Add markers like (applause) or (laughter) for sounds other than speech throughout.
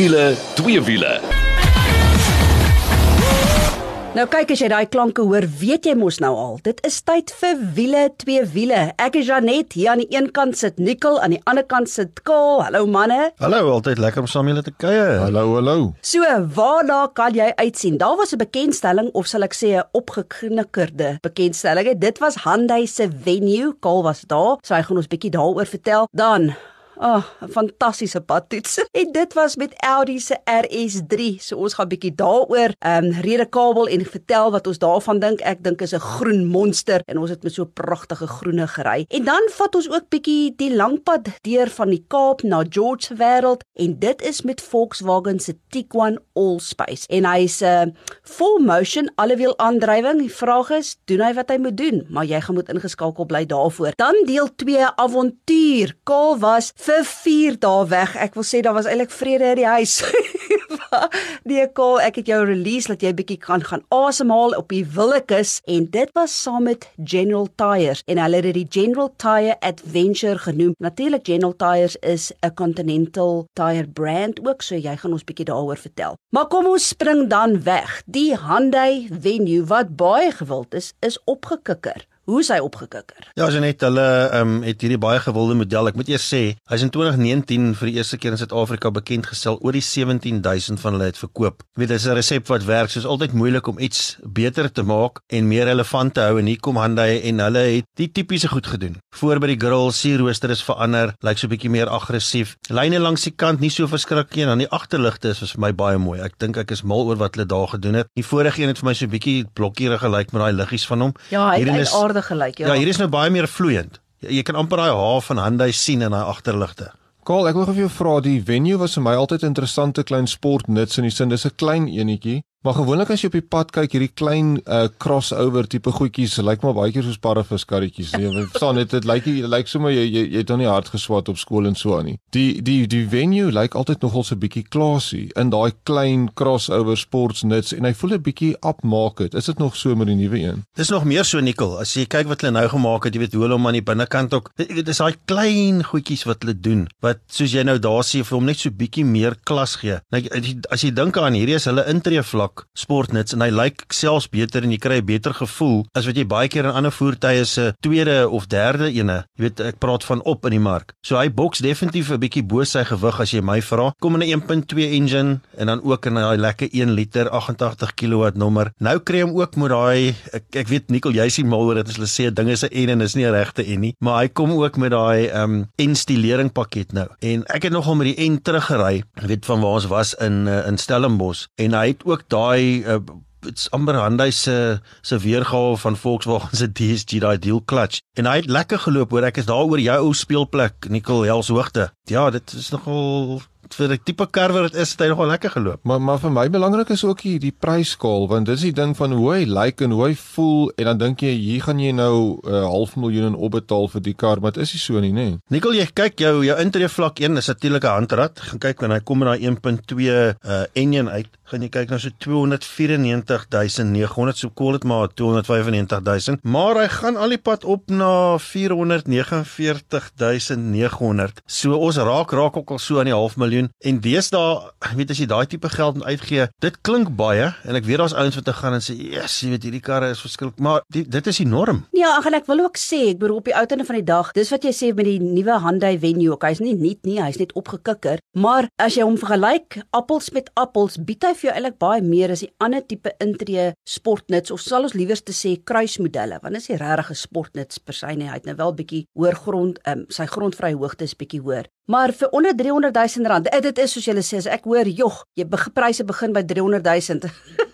wiele, twee wiele. Nou kyk as jy daai klanke hoor, weet jy mos nou al, dit is tyd vir wiele, twee wiele. Ek is Janet, hier aan die een kant sit Nikkel, aan die ander kant sit Kaal. Hallo manne. Hallo, altyd lekker om saam julle te kuier. Hallo, hallo. So, waarna kan jy uitsien? Daar was 'n bekendstelling of sal ek sê 'n opgeknikkerde bekendstelling. Dit was Hyundai se venue. Kaal was daar, so hy gaan ons bietjie daaroor vertel. Dan oh, 'n fantastiese padtoets. (laughs) En dit was met Audi se RS3. So ons gaan bietjie daaroor ehm um, rede kabel en vertel wat ons daarvan dink. Ek dink is 'n groen monster en ons het met so pragtige groene gery. En dan vat ons ook bietjie die langpad deur van die Kaap na George se wêreld en dit is met Volkswagen se Tiguan Allspace. En hy's 'n uh, full motion allewiel aandrywing. Die vraag is, doen hy wat hy moet doen? Maar jy gaan moet ingeskakel bly daarvoor. Dan deel 2 avontuur. Kaal was vir 4 dae weg. Ek wil sê daar was eintlik vrede in die huis. (laughs) nee, Kaal, ek het jou release dat jy bietjie kan gaan asemhaal op die Willekus en dit was saam met General Tyres en hulle het dit die General Tyre Adventure genoem. Natuurlik General Tyres is 'n Continental Tyre brand ook, so jy gaan ons bietjie daaroor vertel. Maar kom ons spring dan weg. Die Hyundai Venue wat baie gewild is, is opgekikker. Hoe is hy opgekikker? Ja, as jy net hulle ehm um, het hierdie baie gewilde model. Ek moet eers sê, hy's in 2019 vir die eerste keer in Suid-Afrika bekend gestel. Oor die 17000 van hulle het verkoop. Jy weet, dis 'n resep wat werk. Soos altyd moeilik om iets beter te maak en meer relevant te hou en hier kom Hyundai en hulle het die tipiese goed gedoen. Voor by die grill, sierrooster is verander, lyk so 'n bietjie meer aggressief. Lyne langs die kant nie so verskriklik nie en dan die agterligte is vir my baie mooi. Ek dink ek is mal oor wat hulle daar gedoen het. Die vorige een het vir my so 'n bietjie blokkierig gelyk met daai liggies van hom. Ja, hy het aardig agter gelyk, ja. Ja, hier is nou baie meer vloeiend. Jy, jy kan amper daai haaf van Hyundai sien in daai agterligte. Kaal, ek wil gou vir jou vra, die venue was vir my altyd 'n interessante klein sportnuts in die sin dis 'n klein enetjie, Maar gewoonlik as jy op die pad kyk, hierdie klein uh crossover tipe goedjies, lyk maar baie keer soos parafiskarretjies. Jy verstaan net dit lyk jy lyk sommer jy jy, het nog nie hard geswat op skool en so aan nie. Die die die venue lyk altyd nogal so 'n bietjie classy in daai klein crossover sportsnuts en hy voel 'n bietjie upmarket. Is dit nog so met die nuwe een? Dis nog meer so Nikkel. As jy kyk wat hulle nou gemaak het, jy weet hoe hulle hom aan die binnekant ook. Weet dis daai klein goedjies wat hulle doen wat soos jy nou daar sien vir hom net so bietjie meer klas gee. Nou as jy dink aan hierdie is hulle intree vlak vlak sportnuts en hy lyk selfs beter en jy kry 'n beter gevoel as wat jy baie keer in ander voertuie se tweede of derde ene, jy weet ek praat van op in die mark. So hy boks definitief 'n bietjie bo sy gewig as jy my vra. Kom in 'n 1.2 engine en dan ook in daai lekker 1 liter 88 kW nommer. Nou kry hom ook met daai ek, ek weet Nikkel jy sien mal oor dit as hulle sê dinge is 'n en en is nie 'n regte en nie, maar hy kom ook met daai ehm um, installering pakket nou. En ek het nogal met die en teruggery, weet van waar ons was in uh, in Stellenbosch en hy het ook daai uh, dit's amper Hyundai se se weergawe van Volkswagen se DSG daai deal clutch. En hy het lekker geloop hoor. Ek is daar oor jou ou speelplek Nicole Helshoogte. Ja dit is nogal vir 'n tipe kar wat dit is, het hy nogal lekker geloop. Maar maar vir my belangrik is ook hier die pryskaal want dis die ding van hoe hy lyk like en hoe hy voel en dan dink jy hier gaan jy nou 'n uh, half miljoen opbetaal vir die kar, maar dit is nie so nie, nê. Nee. Nikkel, jy kyk jou jou intree vlak 1 is natuurlik 'n handrat. Gaan kyk wanneer hy kom met daai 1.2 uh engine uit, gaan jy kyk na so 294900, so call dit maar 295000, maar hy gaan al die pad op na 449900. So ons raak raak ook al so aan die half miljoen miljoen en deesdae, weet as jy daai tipe geld uitgee, dit klink baie en ek weet daar's ouens wat te gaan en sê, "Yes, jy weet hierdie karre is verskillik," maar die, dit is enorm. Ja, ag en ek wil ook sê, ek bedoel op die ou tande van die dag, dis wat jy sê met die nuwe Hyundai Venue, hy's nie nuut nie, hy's net opgekikker, maar as jy hom vergelyk appels met appels, bied hy vir jou eintlik baie meer as die ander tipe intree sportnuts of sal ons liewers te sê kruismodelle, want dit is nie regtig 'n sportnuts per se nie, hy het nou wel bietjie hoër grond, um, sy grondvrye hoogte is bietjie hoër. Maar vir onder 300 000 rand, dit is soos julle sê, as ek hoor, jog, jy pryse begin by 300 000. (laughs)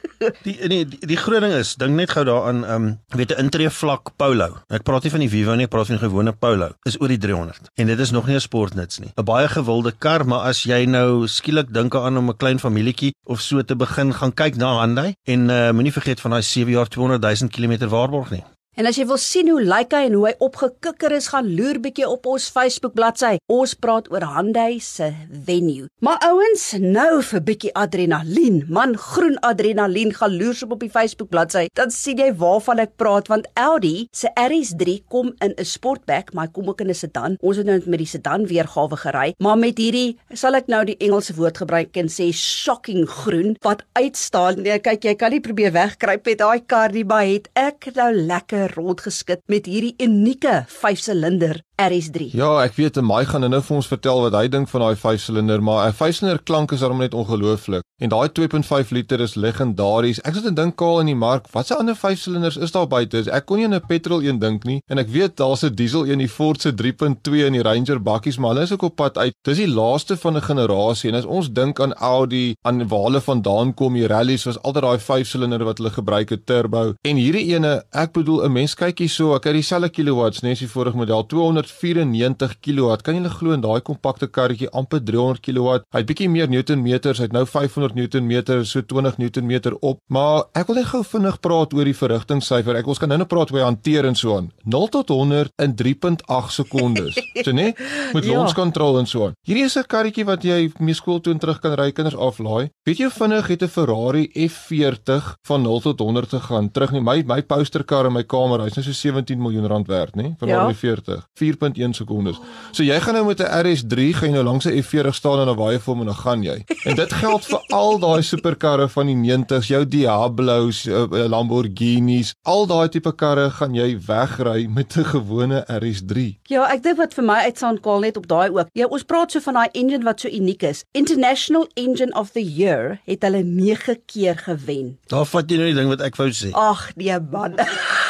die nee die, die groot ding is dink net gou daaraan ehm um, weet 'n intree vlak Polo. Ek praat nie van die Vivo nie ek praat van die gewone Polo. Is oor die 300 en dit is nog nie 'n sportnuts nie. 'n baie gewilde kar maar as jy nou skielik dink aan om 'n klein familietjie of so te begin gaan kyk na Hyundai en uh, moenie vergeet van daai 7 jaar 200 000 km waarborg nie En as jy wil sien hoe lyk hy en hoe hy opgekikker is, gaan loer bietjie op ons Facebook bladsy. Ons praat oor Hyundai se venue. Maar ouens, nou vir bietjie adrenalien. Man, groen adrenalien gaan loer op op die Facebook bladsy. Dan sien jy waarvan ek praat want Audi se RS3 kom in 'n sportback, maar hy kom ook in 'n sedan. Ons het nou met die sedan weergawe gery, maar met hierdie sal ek nou die Engelse woord gebruik en sê shocking groen wat uitstaan. Nee, kyk, jy kan nie probeer wegkruip met daai kar nie, maar het ek nou lekker rondgeskit met hierdie unieke 5-silinder RS3. Ja, ek weet en Mai gaan nou vir ons vertel wat hy dink van daai 5-silinder, maar 'n 5-silinder klank is daarom net ongelooflik. En daai 2.5 liter is legendaries. Ek sit en dink kaal in die mark, watse ander 5-silinders is daar buite? Ek kon nie aan 'n petrol een dink nie en ek weet daar's 'n diesel een, die Ford se 3.2 en die Ranger bakkies, maar hulle is ook op pad uit. Dis die laaste van 'n generasie en as ons dink aan Audi, aan waar hulle vandaan kom, die rallies was altyd daai 5-silinder wat hulle gebruik het turbo. En hierdie ene, ek bedoel 'n mens kyk hier so, ek het dieselfde kilowatts net as die vorige model, 294 kW. Kan jy glo in daai kompakte karretjie amper 300 kW. Hy het bietjie meer newtonmeters, hy het nou 500 newtonmeter, so 20 newtonmeter op. Maar ek wil net gou vinnig praat oor die verrigtingsyfer. Ek ons kan nou net praat oor hanteer en so aan. 0 tot 100 in 3.8 sekondes. (laughs) so nee, met Ja. launch control en so aan. Hierdie is 'n karretjie wat jy mee skool toe en terug kan ry, kinders aflaai. Weet jy vinnig het 'n Ferrari F40 van 0 tot 100 te gaan? Terug nie my my posterkar in my kamer, hy's nou so 17 miljoen rand werd, nê? Ferrari Ja. 40, 4.1 sekondes. So jy gaan nou met 'n RS3 gaan jy nou langs 'n F40 staan en dan waai vir hom en dan gaan jy. En dit geld vir al daai superkarre van die 90s, jou Diablos, uh, uh, Lamborghinis, al daai tipe karre gaan jy wegry met 'n gewone RS3. Ja, ek dink wat vir my uitstaan kaal net op daai ook. Ja, ons praat so van daai engine wat so uniek is. International Engine of the Year het hulle 9 keer gewen. Daar vat jy nou die ding wat ek wou sê. Ag nee man. (laughs)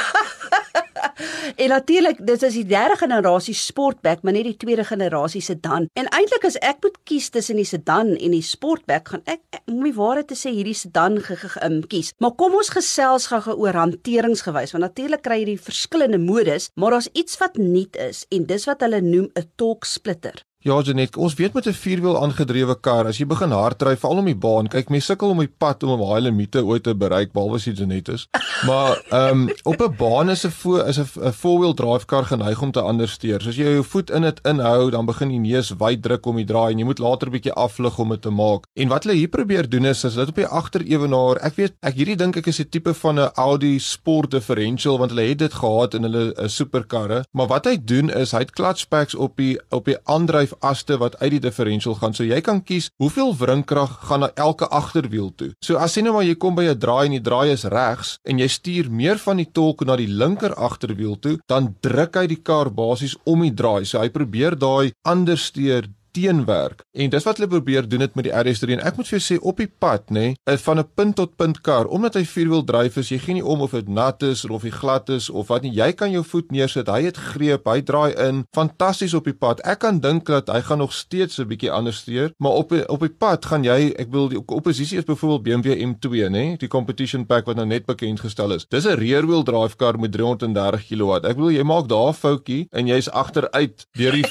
en natuurlik, dit is die derde generasie sportback, maar nie die tweede generasie sedan. En eintlik as ek moet kies tussen die sedan en die sportback, gaan ek, ek om die waarheid te sê hierdie sedan ge, ge, um, kies. Maar kom ons gesels gou oor hanteringsgewys, want natuurlik kry jy die verskillende modus, maar daar's iets wat nuut is en dis wat hulle noem 'n torque splitter. Ja, Janet, ons weet met 'n vierwiel aangedrewe kar, as jy begin hardry, veral om die baan, kyk mense sukkel om die pad om om daai limite ooit te bereik, behalwe as jy Janet is. Maar ehm um, op 'n baan is 'n vo is 'n four-wheel drive kar geneig om te andersteer. So as jy jou voet in dit inhou, dan begin die neus wyd druk om die draai en jy moet later 'n bietjie aflig om dit te maak. En wat hulle hier probeer doen is, is dit op die agterewenaar. Ek weet, ek hierdie dink ek is 'n tipe van 'n Audi Sport differential want hulle het dit gehad in hulle uh, superkarre. Maar wat hy doen is hy het clutch packs op die op die aandryf aste wat uit die differential gaan. So jy kan kies hoeveel wringkrag gaan na elke agterwiel toe. So as jy nou maar jy kom by 'n draai en die draai is regs en jy stuur meer van die torque na die linker agterwiel toe, dan druk hy die kar basies om die draai. So hy probeer daai andersteer teenwerk. En dis wat hulle probeer doen dit met die RS3 en ek moet vir jou sê op die pad nê nee, van 'n punt tot punt kar. Omdat hy vierwiel dryf is jy gee nie om of dit nat is of hy glad is of wat nie. Jy kan jou voet neersit. Hy het greep. Hy draai in. Fantasties op die pad. Ek kan dink dat hy gaan nog steeds 'n bietjie anders steer maar op op die pad gaan jy ek wil die oppositie is byvoorbeeld BMW M2 nê nee, die competition pack wat nou net bekend gestel is. Dis 'n rear wheel drive kar met 330 kW ek bedoel jy maak daar 'n foutjie en jy's agteruit deur die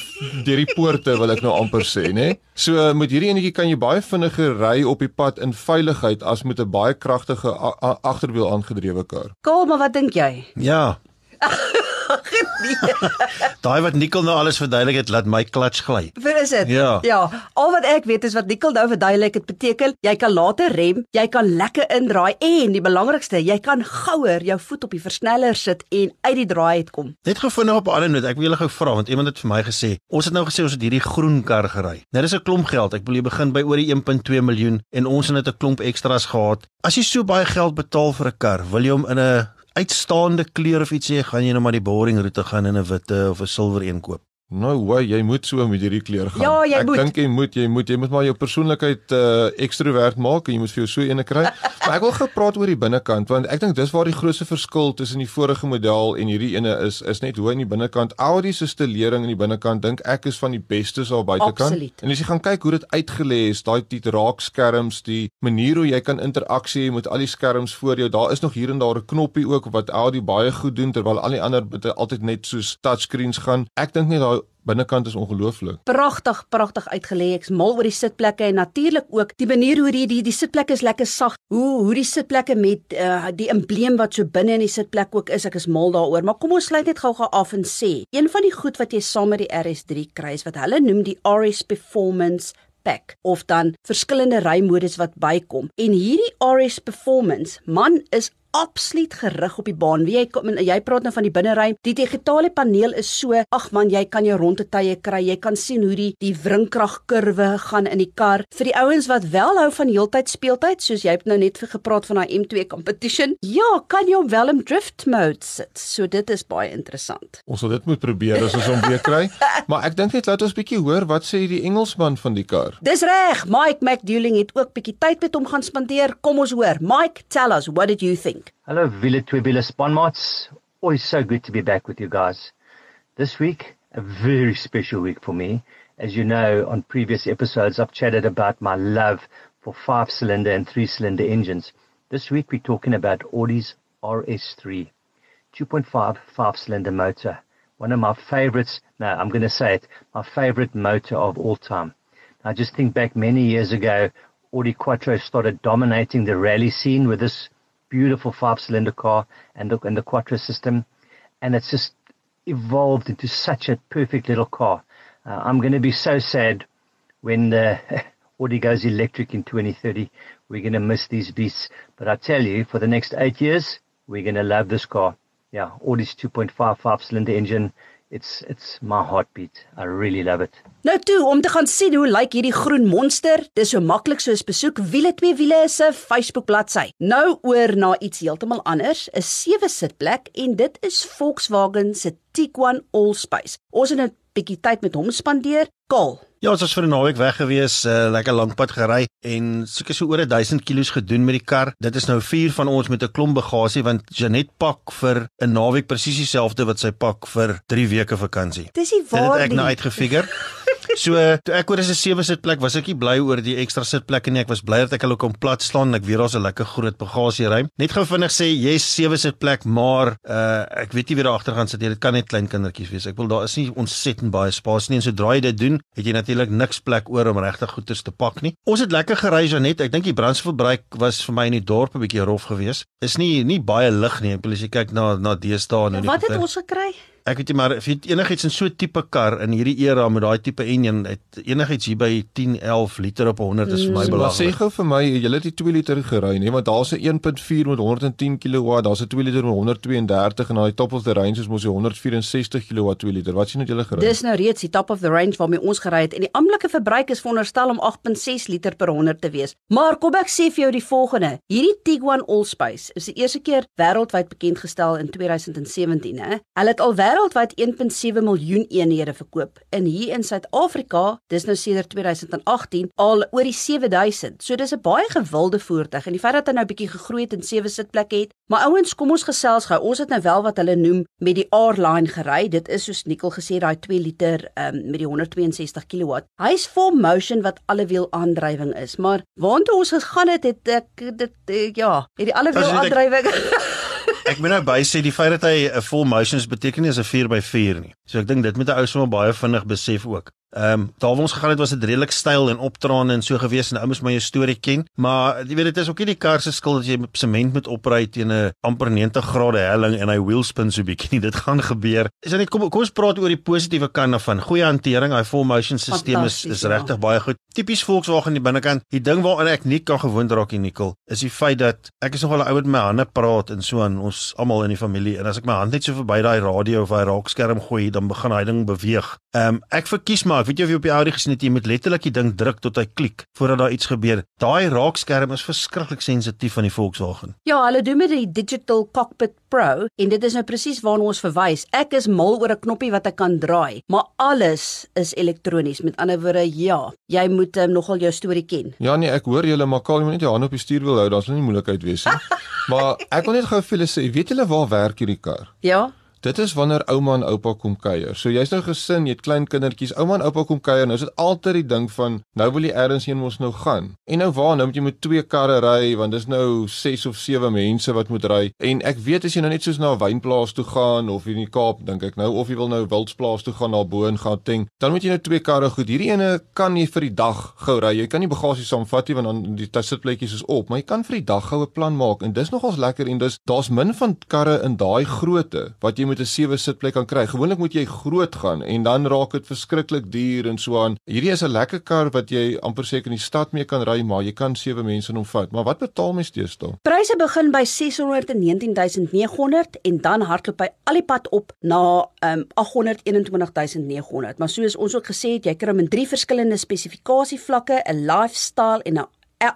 deur die poorte wil ek nou amper sê, né? So met hierdie enetjie kan jy baie vinniger ry op die pad in veiligheid as met 'n baie kragtige agterwiel aangedrewe kar. Kaal, maar wat dink jy? Ja, (laughs) nee. (laughs) daai wat Nikkel nou alles verduidelik het, laat my klats gly. Vir is dit? Ja. Ja, al wat ek weet is wat Nikkel nou verduidelik, dit beteken jy kan later rem, jy kan lekker indraai en die belangrikste, jy kan gouer jou voet op die versneller sit en uit die draai uitkom. Net gou vinnig op 'n ander noot, ek wil julle gou vra want iemand het vir my gesê, ons het nou gesê ons het hierdie groen kar gery. Nou dis 'n klomp geld. Ek wil jy begin by oor die 1.2 miljoen en ons het net 'n klomp ekstra's gehad. As jy so baie geld betaal vir 'n kar, wil jy hom in 'n uitstaande kleur of iets hê, gaan jy nou maar die boring roete gaan in 'n witte of 'n silwer een koop. Nou, hoe jy moet so met hierdie kleur gaan. Ja, jy ek dink jy moet, jy moet, jy moet maar jou persoonlikheid uh ekstrovert maak en jy moet vir jou so eene kry. (laughs) maar ek wil gou praat oor die binnekant want ek dink dis waar die grootste verskil tussen die vorige model en hierdie ene is is net hoe in die binnekant Audi se stelering in die binnekant dink ek is van die bestes al buitekant. Absoluut. En as jy gaan kyk hoe dit uitgelê is, daai die raakskerms, die manier hoe jy kan interaksie hê met al die skerms voor jou. Daar is nog hier en daar 'n knoppie ook wat Audi baie goed doen terwyl al die ander altyd net soos touchscreens gaan. Ek dink net daai binnekant is ongelooflik. Pragtig, pragtig uitgelê. Ek's mal oor die sitplekke en natuurlik ook die manier hoe die die, die sitplekke is lekker sag. Hoe hoe die sitplekke met uh, die embleem wat so binne in die sitplek ook is. Ek is mal daaroor. Maar kom ons sluit net gou-gou af en sê, een van die goed wat jy saam met die RS3 kry is wat hulle noem die RS Performance pack of dan verskillende rymodus wat bykom. En hierdie RS Performance, man, is absoluut gerig op die baan. Wie jy kom jy praat nou van die binnery. Die digitale paneel is so, ag man, jy kan jou ronde tye kry. Jy kan sien hoe die die wringkragkurwe gaan in die kar. Vir die ouens wat wel hou van heeltyd speeltyd, soos jy het nou net vir gepraat van daai M2 competition. Ja, kan jy hom wel in drift mode sit. So dit is baie interessant. Ons sal dit moet probeer as ons hom weer kry. (laughs) maar ek dink net laat ons bietjie hoor wat sê die Engelsman van die kar. Dis reg. Mike McDouling het ook bietjie tyd met hom gaan spandeer. Kom ons hoor. Mike, tell us, what did you think? Hello, Villa Twibila Sponmots. Always so good to be back with you guys. This week, a very special week for me. As you know, on previous episodes, I've chatted about my love for five cylinder and three cylinder engines. This week, we're talking about Audi's RS3 2.5 five cylinder motor. One of my favorites. No, I'm going to say it. My favorite motor of all time. I just think back many years ago, Audi Quattro started dominating the rally scene with this beautiful five cylinder car and the, and the Quattro system. And it's just evolved into such a perfect little car. Uh, I'm going to be so sad when the (laughs) Audi goes electric in 2030. We're going to miss these beasts. But I tell you, for the next eight years, we're going to love this car. Yeah, Audi's 2.5 five cylinder engine it's it's my heartbeat. I really love it. Nou toe om te gaan sien hoe lyk hierdie groen monster. Dis so maklik soos besoek Wiele 2 Wiele se Facebook bladsy. Nou oor na iets heeltemal anders, 'n sewe sitplek en dit is Volkswagen se Tiguan Allspace. Ons het 'n bietjie tyd met hom spandeer. Kol. Ja, ons was vir 'n naweek weg gewees, uh, lekker lank pad gery en seker so oor 1000 km gedoen met die kar. Dit is nou vier van ons met 'n klomp bagasie want Janet pak vir 'n naweek presies dieselfde wat sy pak vir 3 weke vakansie. Dis nie waar. Dit het ek nou uitgefigure. (laughs) So toe ek oor is 'n sewe sitplek, was ek nie bly oor die ekstra sitplekke nie. Ek was bly dat ek hulle kon plat slaan en ek weet daar's 'n lekker groot bagasieruim. Net gou vinnig sê, jy's sewe sitplek, maar uh ek weet nie wie daar agter gaan sit nie. Dit kan net klein kindertjies wees. Ek wil daar is nie ontsettend baie spasie nie en sodra jy dit doen, het jy natuurlik niks plek oor om regtig goeders te pak nie. Ons het lekker gery Janet. Ek dink die brandstofverbruik was vir my in die dorp 'n bietjie rof geweest. Is nie nie baie lig nie. Ek wil as jy kyk na na deesdae nou. Wat het ons gekry? Ek weet nie maar of jy enigiets in so 'n tipe kar in hierdie era met daai tipe enjin het enigiets hier by 10 11 liter op 100 is vir my mm. belangrik. Sê gou vir my, jy het die 2 liter gery, nee, want daar's 'n 1.4 met 110 kW, daar's 'n 2 liter met 132 en daai top of the range is mos die 164 kW 2 liter. Wat sien jy julle gery? Dis nou reeds die top of the range waarmee ons gery het en die amptelike verbruik is veronderstel om 8.6 liter per 100 te wees. Maar kom ek sê vir jou die volgende. Hierdie Tiguan Allspace is die eerste keer wêreldwyd bekend gestel in 2017, hè. Hulle het al wêreldwyd 1.7 miljoen eenhede verkoop. In hier in Suid-Afrika, dis nou sedert 2018 al oor die 7000. So dis 'n baie gewilde voertuig en die feit dat hy nou bietjie gegroei het en sewe sitplekke het. Maar ouens, kom ons gesels gou. Ons het nou wel wat hulle noem met die R-line gery. Dit is soos Nicole gesê daai 2 liter um, met die 162 kW. Hy's full motion wat alle wiel aandrywing is, maar waartoe ons gegaan het, het ek dit uh, ja, het die alle wiel aandrywing (laughs) Ek moet nou by sê die feit dat hy 'n full motions beteken nie is 'n 4x4 nie. So ek dink dit moet 'n ou sommer baie vinnig besef ook. Ehm um, daar waar ons gegaan het was dit redelik styl en opdraande en so gewees en ou mens my jou storie ken, maar jy weet dit is ook nie die kar se skuld dat jy met sement moet opry teen 'n amper 90 grade helling en hy wheel spin so bietjie nie. (laughs) Dit gaan gebeur. Is dit kom kom ons praat oor die positiewe kant daarvan. Goeie hantering, hy full motion stelsel is is regtig ja. baie goed. Tipies Volkswagen aan die binnekant. Die ding waaraan ek nie kan gewoond raak nie, Nicole, is die feit dat ek is nogal 'n ou met my hande praat en so aan ons almal in die familie en as ek my hand net so verby daai radio of hy raakskerm gooi, dan begin hy ding beweeg. Ehm um, ek verkies maar ek weet jy of jy op die Audi gesien het jy moet letterlik die ding druk tot hy klik voordat daar iets gebeur. Daai raakskerm is verskriklik sensitief van die Volkswagen. Ja, hulle doen met die Digital Cockpit Pro en dit is nou presies waarna ons verwys. Ek is mal oor 'n knoppie wat ek kan draai, maar alles is elektronies. Met ander woorde, ja, jy moet um, nogal jou storie ken. Ja nee, ek hoor julle maar jy moet net jou hand op die stuur wil hou, daar's nie moeilikheid wees nie. (laughs) maar ek wil net gou vir julle sê, weet julle waar werk hierdie kar? Ja. Dit is wanneer ouma en oupa kom kuier. So jy's nou gesin, jy het klein kindertjies, ouma en oupa kom kuier. Nou is dit altyd die ding van nou wil jy eers heen mos nou gaan. En nou waar nou moet jy met twee karre ry want dis nou 6 of 7 mense wat moet ry. En ek weet as jy nou net soos na 'n wynplaas toe gaan of in die Kaap dink ek nou of jy wil nou wildsplaas toe gaan na bo en gaan ting, dan moet jy nou twee karre goed. Hierdie ene kan jy vir die dag gou ry. Jy kan nie bagasie saamvat nie want dan die sitplekkies is op, maar jy kan vir die dag gou 'n plan maak en dis nogals lekker en dis daar's min van karre in daai grootte wat jy met 'n sewe sitplek kan kry. Gewoonlik moet jy groot gaan en dan raak dit verskriklik duur en so aan. Hierdie is 'n lekker kar wat jy amper seker in die stad mee kan ry, maar jy kan sewe mense in hom vat. Maar wat betaal mens teestel? Pryse begin by 619900 en dan hardloop hy al die pad op na um 821900. Maar soos ons ook gesê het, jy kry hom in drie verskillende spesifikasievlakke, 'n lifestyle en 'n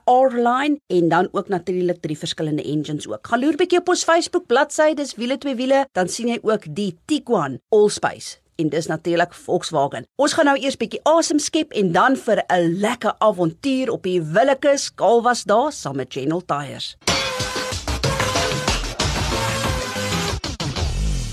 R-line en dan ook natuurlik drie verskillende engines ook. Gaan loer bietjie op ons Facebook bladsy, dis wiele twee wiele, dan sien jy ook die Tiguan Allspace en dis natuurlik Volkswagen. Ons gaan nou eers bietjie asem skep en dan vir 'n lekker avontuur op die Willekes Kalwas daar saam met General Tyres.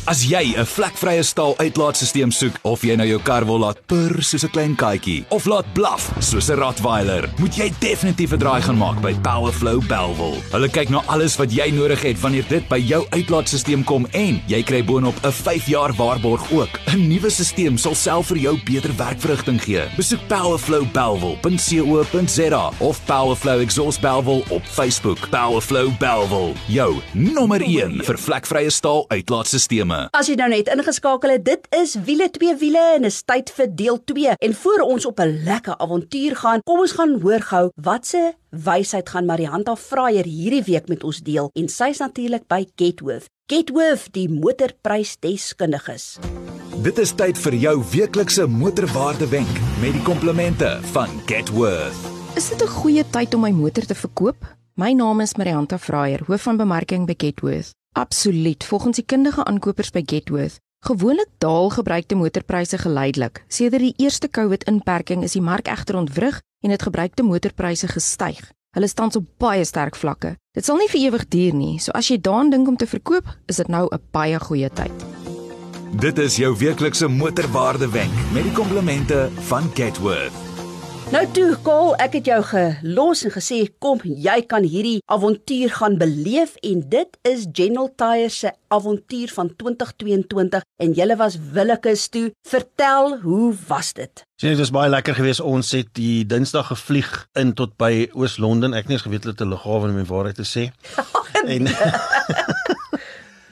As jy 'n vlekvrye staal uitlaatstelsel soek of jy nou jou kar wil laat purr soos 'n klein katjie of laat blaf soos 'n Rottweiler, moet jy definitief 'n draai gaan maak by Powerflow Belwel. Hulle kyk na alles wat jy nodig het wanneer dit by jou uitlaatstelsel kom en jy kry boonop 'n 5 jaar waarborg ook. 'n Nuwe stelsel sal self vir jou beter werkverrigting gee. Besoek powerflowbelwel.co.za of Powerflow Exhaust Belwel op Facebook. Powerflow Belwel, jou nommer 1 vir vlekvrye staal uitlaatstelsels. As jy nou net ingeskakel het, dit is wiele twee wiele en is tyd vir deel 2. En voor ons op 'n lekker avontuur gaan, kom ons gaan hoor gou watse wysheid gaan Marianta Fraier hierdie week met ons deel en sy's natuurlik by Getworth. Getworth, die motorprysdeskundiges. Dit is tyd vir jou weeklikse motorwaardewenk met die komplimente van Getworth. Is dit 'n goeie tyd om my motor te verkoop? My naam is Marianta Fraier, hoof van bemarking by Getworth. Absoluut, volgens die kundige aankopers by Getworth. Gewoonlik daal gebruikte motorpryse geleidelik. Sedert die eerste COVID-inperking is die mark egter ontwrig en het gebruikte motorpryse gestyg. Hulle staan op baie sterk vlakke. Dit sal nie vir ewig duur nie, so as jy daaraan dink om te verkoop, is dit nou 'n baie goeie tyd. Dit is jou weeklikse motorwaardewenk met die komplimente van Getworth. Nou toe, Kol, ek het jou gelos en gesê kom, jy kan hierdie avontuur gaan beleef en dit is General Tyres se avontuur van 2022 en julle was Willekes toe. Vertel, hoe was dit? Sien, dit was baie lekker geweest. Ons het die Dinsdag gevlieg in tot by Oos-London. Ek het nie eens geweet hulle het 'n lughawe om die waarheid te sê. (laughs) en (laughs)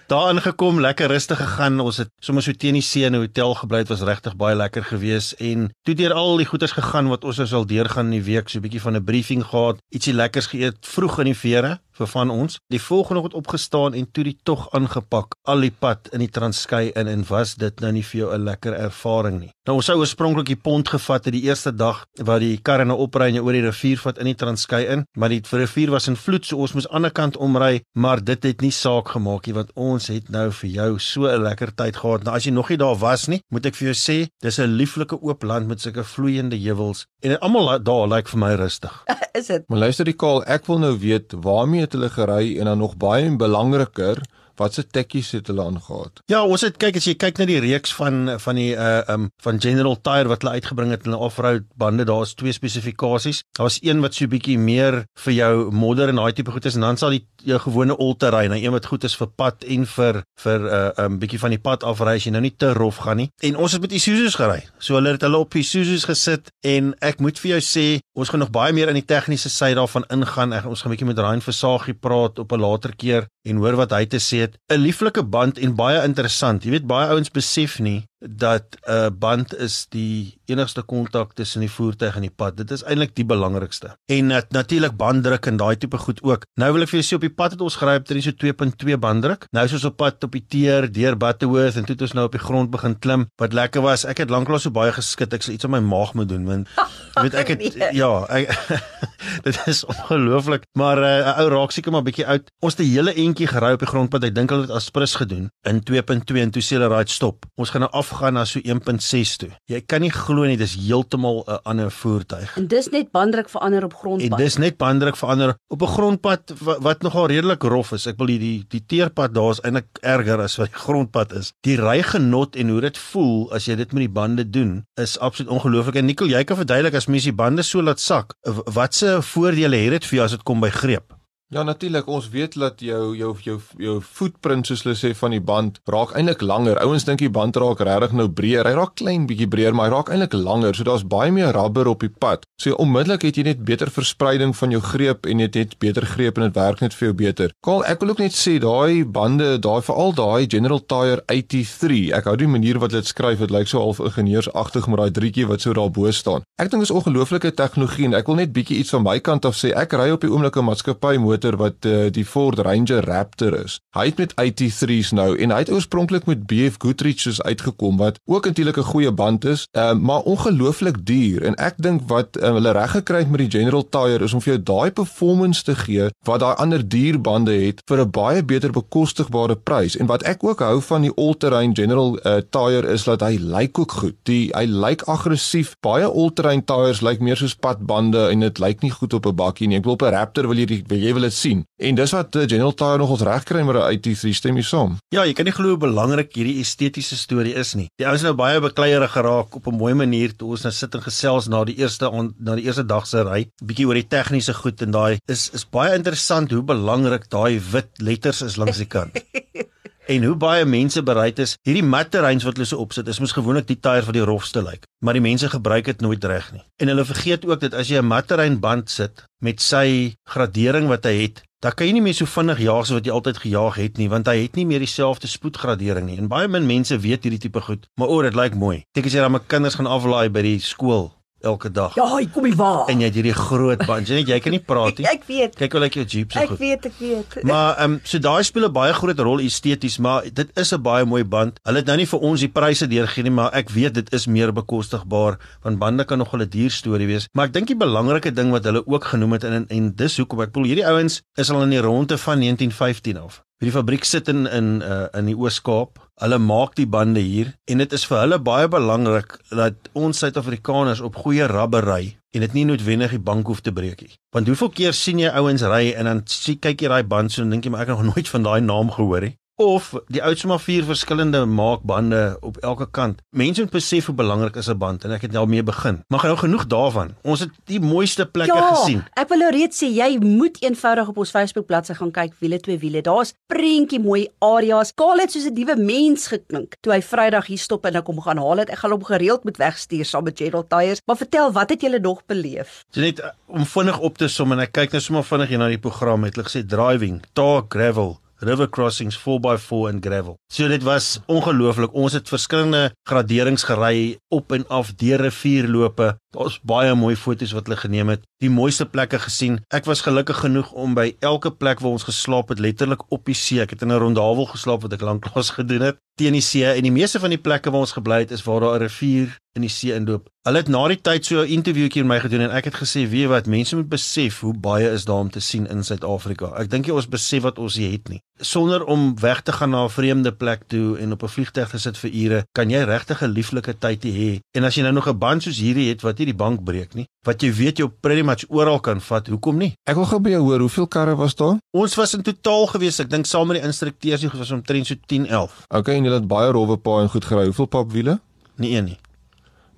daar aangekom, lekker rustig gegaan. Ons het sommer so teen die see in 'n hotel gebly. Dit was regtig baie lekker geweest en toe deur al die goeders gegaan wat ons sou deurgaan in die week, so 'n bietjie van 'n briefing gehad, ietsie lekkers geëet vroeg in die vere vir van ons. Die volgende oggend opgestaan en toe die tog aangepak al die pad in die Transkei in en was dit nou nie vir jou 'n lekker ervaring nie. Nou ons sou oorspronklik die pont gevat het die eerste dag wat die karre nou opry en jy oor die rivier vat in die Transkei in, maar die rivier was in vloed so ons moes aan die ander kant omry, maar dit het nie saak gemaak nie want ons het nou vir jou so 'n lekker tyd gehad. Nou as jy nog nie daar was nie, moet ek vir jou sê, dis 'n lieflike oop land met sulke vloeiende heuwels en almal daar lyk vir my rustig. (laughs) Is dit? Maar luister die kaal, ek wil nou weet waarmee het hulle gery en dan nog baie belangriker, watse tekkies het hulle aangegaat? Ja, ons het kyk as jy kyk na die reeks van van die uh um van General Tyre wat hulle uitgebring het in hulle off-road bande, daar's twee spesifikasies. Daar's een wat so 'n bietjie meer vir jou modder en daai tipe goed is en dan sal die jou gewone all-terrain, nou een wat goed is vir pad en vir vir uh um bietjie van die pad afry as jy nou nie te rof gaan nie. En ons het met Isuzu's gery. So hulle het hulle op Isuzu's gesit en ek moet vir jou sê, ons gaan nog baie meer in die tegniese sy daarvan ingaan. Ek, ons gaan 'n bietjie met Ryan Versagie praat op 'n later keer en hoor wat hy te sê het. 'n Lieflike band en baie interessant. Jy weet baie ouens besef nie dat 'n uh, band is die enigste kontak tussen die voertuig en die pad. Dit is eintlik die belangrikste. En nat, natuurlik banddruk en daai tipe goed ook. Nou wil ek vir jou sê op die pad het ons gery op 3 so 2.2 banddruk. Nou is ons op pad op die teer deur Butterworth en toe het ons nou op die grond begin klim. Wat lekker was, ek het lanklaas so baie geskit. Ek sal iets aan my maag moet doen want (laughs) jy weet ek het Nee. ja, ek, (laughs) dit is ongelooflik. Maar 'n uh, ou raak seker maar bietjie oud. Ons het 'n hele entjie gery op die grondpad. Ek dink hulle het aspris gedoen in 2.2 en toe sê hulle right stop. Ons gaan nou afry afgaan na so 1.6 toe. Jy kan nie glo nie dis heeltemal 'n ander voertuig. En dis net banddruk verander op En grondpad. dis net banddruk verander op 'n grondpad wat, wat nogal redelik rof is. Ek wil die die, die teerpad daar is eintlik erger as wat die grondpad is. Die rygenot en hoe dit voel as jy dit met die bande doen is absoluut ongelooflik. En Nicole, jy kan verduidelik as mens die bande so laat sak, watse voordele het dit vir jou as dit kom by greep? Ja natuurlik, ons weet dat jou jou jou jou footprint soos hulle sê van die band raak eintlik langer. Ouens dink die band raak regtig nou breër. Hy raak klein bietjie breër, maar hy raak eintlik langer. So daar's baie meer rubber op die pad. So onmiddellik het jy net beter verspreiding van jou greep en jy het net beter greep en dit werk net vir jou beter. Kaal, ek wil ook net sê daai bande, daai veral daai General Tyre 83. Ek hou die manier wat hulle dit skryf, dit lyk so half ingenieursagtig met daai drietjie wat so daarbo staan. Ek dink is ongelooflike tegnologie en ek wil net bietjie iets van my kant af sê. Ek ry op die oomblik 'n maatskappy motor wat uh, die Ford Ranger Raptor is. Hy het met 83s nou en hy het oorspronklik met BF Goodrich's uitgekom wat ook eintlik 'n goeie band is, uh, maar ongelooflik duur en ek dink wat uh, hulle reg gekry het met die General Tyre is om vir jou daai performance te gee wat daai ander duur bande het vir 'n baie beter bekostigbare prys. En wat ek ook hou van die all-terrain General uh, Tyre is dat hy lyk ook goed. Die hy lyk aggressief. Baie all-terrain tyres lyk meer soos padbande en dit lyk nie goed op 'n bakkie nie. Ek wil op 'n Raptor wil jy wil jy wil dit sien. En dis wat uh, General Tyre nog ons reg kry met 'n IT3 stem jy saam. Ja, jy kan nie glo hoe belangrik hierdie estetiese storie is nie. Die ouens het nou baie bekleierig geraak op 'n mooi manier toe ons nou sit en gesels na die eerste on, na die eerste dag se ry, bietjie oor die tegniese goed en daai is is baie interessant hoe belangrik daai wit letters is langs die kant. (laughs) En hoe baie mense bereid is hierdie matterreins wat hulle so opsit is mos gewoonlik die tyre wat die rofste lyk, maar die mense gebruik dit nooit reg nie. En hulle vergeet ook dat as jy 'n matterrein band sit met sy gradering wat hy het, dan kan jy nie meer so vinnig jaag so wat jy altyd gejaag het nie, want hy het nie meer dieselfde spoedgradering nie. En baie min mense weet hierdie tipe goed, maar o, dit lyk mooi. Ek as jy dan my kinders gaan aflaai by die skool elke dag. Ja, hy kom hier waar. En jy het hierdie groot (laughs) band. Jy net jy kan nie praat nie. Ek weet. Kyk hoe lyk jou Jeep so Ek goed. weet, ek weet. Maar ehm um, so daai speel 'n baie groot rol esteties, maar dit is 'n baie mooi band. Hulle het nou nie vir ons die pryse deurgegee nie, maar ek weet dit is meer bekostigbaar want bande kan nog 'n duur storie wees. Maar ek dink die belangrike ding wat hulle ook genoem het en en, en dis hoekom ek bedoel hierdie ouens is al in die ronde van 1915 af. Hierdie fabriek sit in in uh, in die Oos-Kaap. Hulle maak die bande hier en dit is vir hulle baie belangrik dat ons Suid-Afrikaners op goeie rubber ry en dit nie noodwendig die bank hoef te breek nie. Want hoeveel keer sien jy ouens ry en dan sien kyk jy daai band so en dink jy maar ek het nog nooit van daai naam gehoor nie. Of die oudste maar vier verskillende maakbande op elke kant. Mense moet besef hoe belangrik is 'n band en ek het nou mee begin. Maar nou genoeg daarvan. Ons het die mooiste plekke ja, gesien. ek wil nou reeds sê jy moet eenvoudig op ons Facebook bladsy gaan kyk wiele twee wiele. Daar's prentjie mooi areas. Kaal het soos 'n nuwe mens geklink toe hy Vrydag hier stop en ek kom gaan haal het. Ek gaan hom gereeld met wegstuur saam met General Tyres. Maar vertel, wat het julle nog beleef? So net uh, om vinnig op te som en ek kyk nou sommer vinnig hier na die program het hulle gesê driving, tar gravel, river crossings 4x4 en gravel. So dit was ongelooflik. Ons het verskillende graderings gery op en af deur rivierlope. Daar's baie mooi foto's wat hulle geneem het. Die mooiste plekke gesien. Ek was gelukkig genoeg om by elke plek waar ons geslaap het letterlik op die see. Ek het in 'n rondhavel geslaap wat ek lanklaas (laughs) gedoen het teen die see en die meeste van die plekke waar ons gebly het is waar daar 'n rivier in die see inloop. Hulle het na die tyd so 'n onderhoudjie met my gedoen en ek het gesê, "Weet jy wat, mense moet besef hoe baie is daar om te sien in Suid-Afrika." Ek dink jy ons besef wat ons het nie. Sonder om weg te gaan na 'n vreemde plek toe en op 'n vliegtuig te sit vir ure, kan jy regtig 'n lieflike tyd hê. En as jy nou nog 'n band soos hierdie het wat nie die bank breek nie, wat jy weet jy op pretty much oral kan vat, hoekom nie? Ek wil gou by jou hoor, hoeveel karre was daar? Ons was in totaal gewees, ek dink saam met die instrukteurs, die was omtrent so 10, 11. Okay, en jy het baie rowwe paai en goed gery. Hoeveel papwiele? Nie een nie.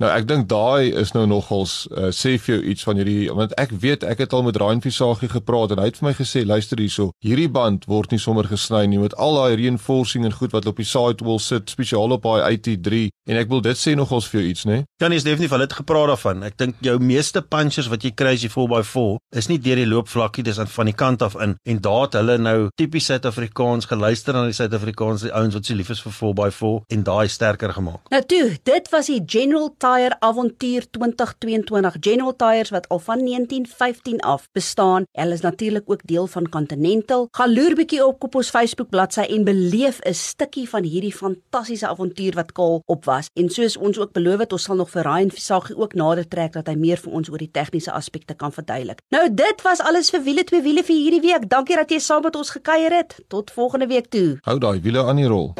Nou ek dink daai is nou nogals uh, sê vir jou iets van hierdie want ek weet ek het al met Ryan Visagie gepraat en hy het vir my gesê luister hierso hierdie band word nie sommer gesny nie met al daai reinforcing en goed wat op die sidewall sit spesiaal op daai IT3 en ek wil dit sê nogals vir jou iets nê Ja, nee, is definitief hulle het gepraat daarvan. Ek dink jou meeste punchers wat jy kry as jy 4x4 is nie deur die loopvlakkie, dis aan van die kant af in. En daar het hulle nou tipies Suid-Afrikaans geluister aan die Suid-Afrikaanse ouens wat so lief is vir 4x4 en daai sterker gemaak. Nou toe, dit was die General Tyre Avontuur 2022. General Tyres wat al van 1915 af bestaan. Hulle is natuurlik ook deel van Continental. Gaan loer bietjie op op ons Facebook bladsy en beleef 'n stukkie van hierdie fantastiese avontuur wat Kaal op was. En soos ons ook beloof het, ons sal nog vir Ryan Visagie ook nader trek dat hy meer vir ons oor die tegniese aspekte kan verduidelik. Nou dit was alles vir wiele twee wiele vir hierdie week. Dankie dat jy saam met ons gekuier het. Tot volgende week toe. hou daai wiele aan die rol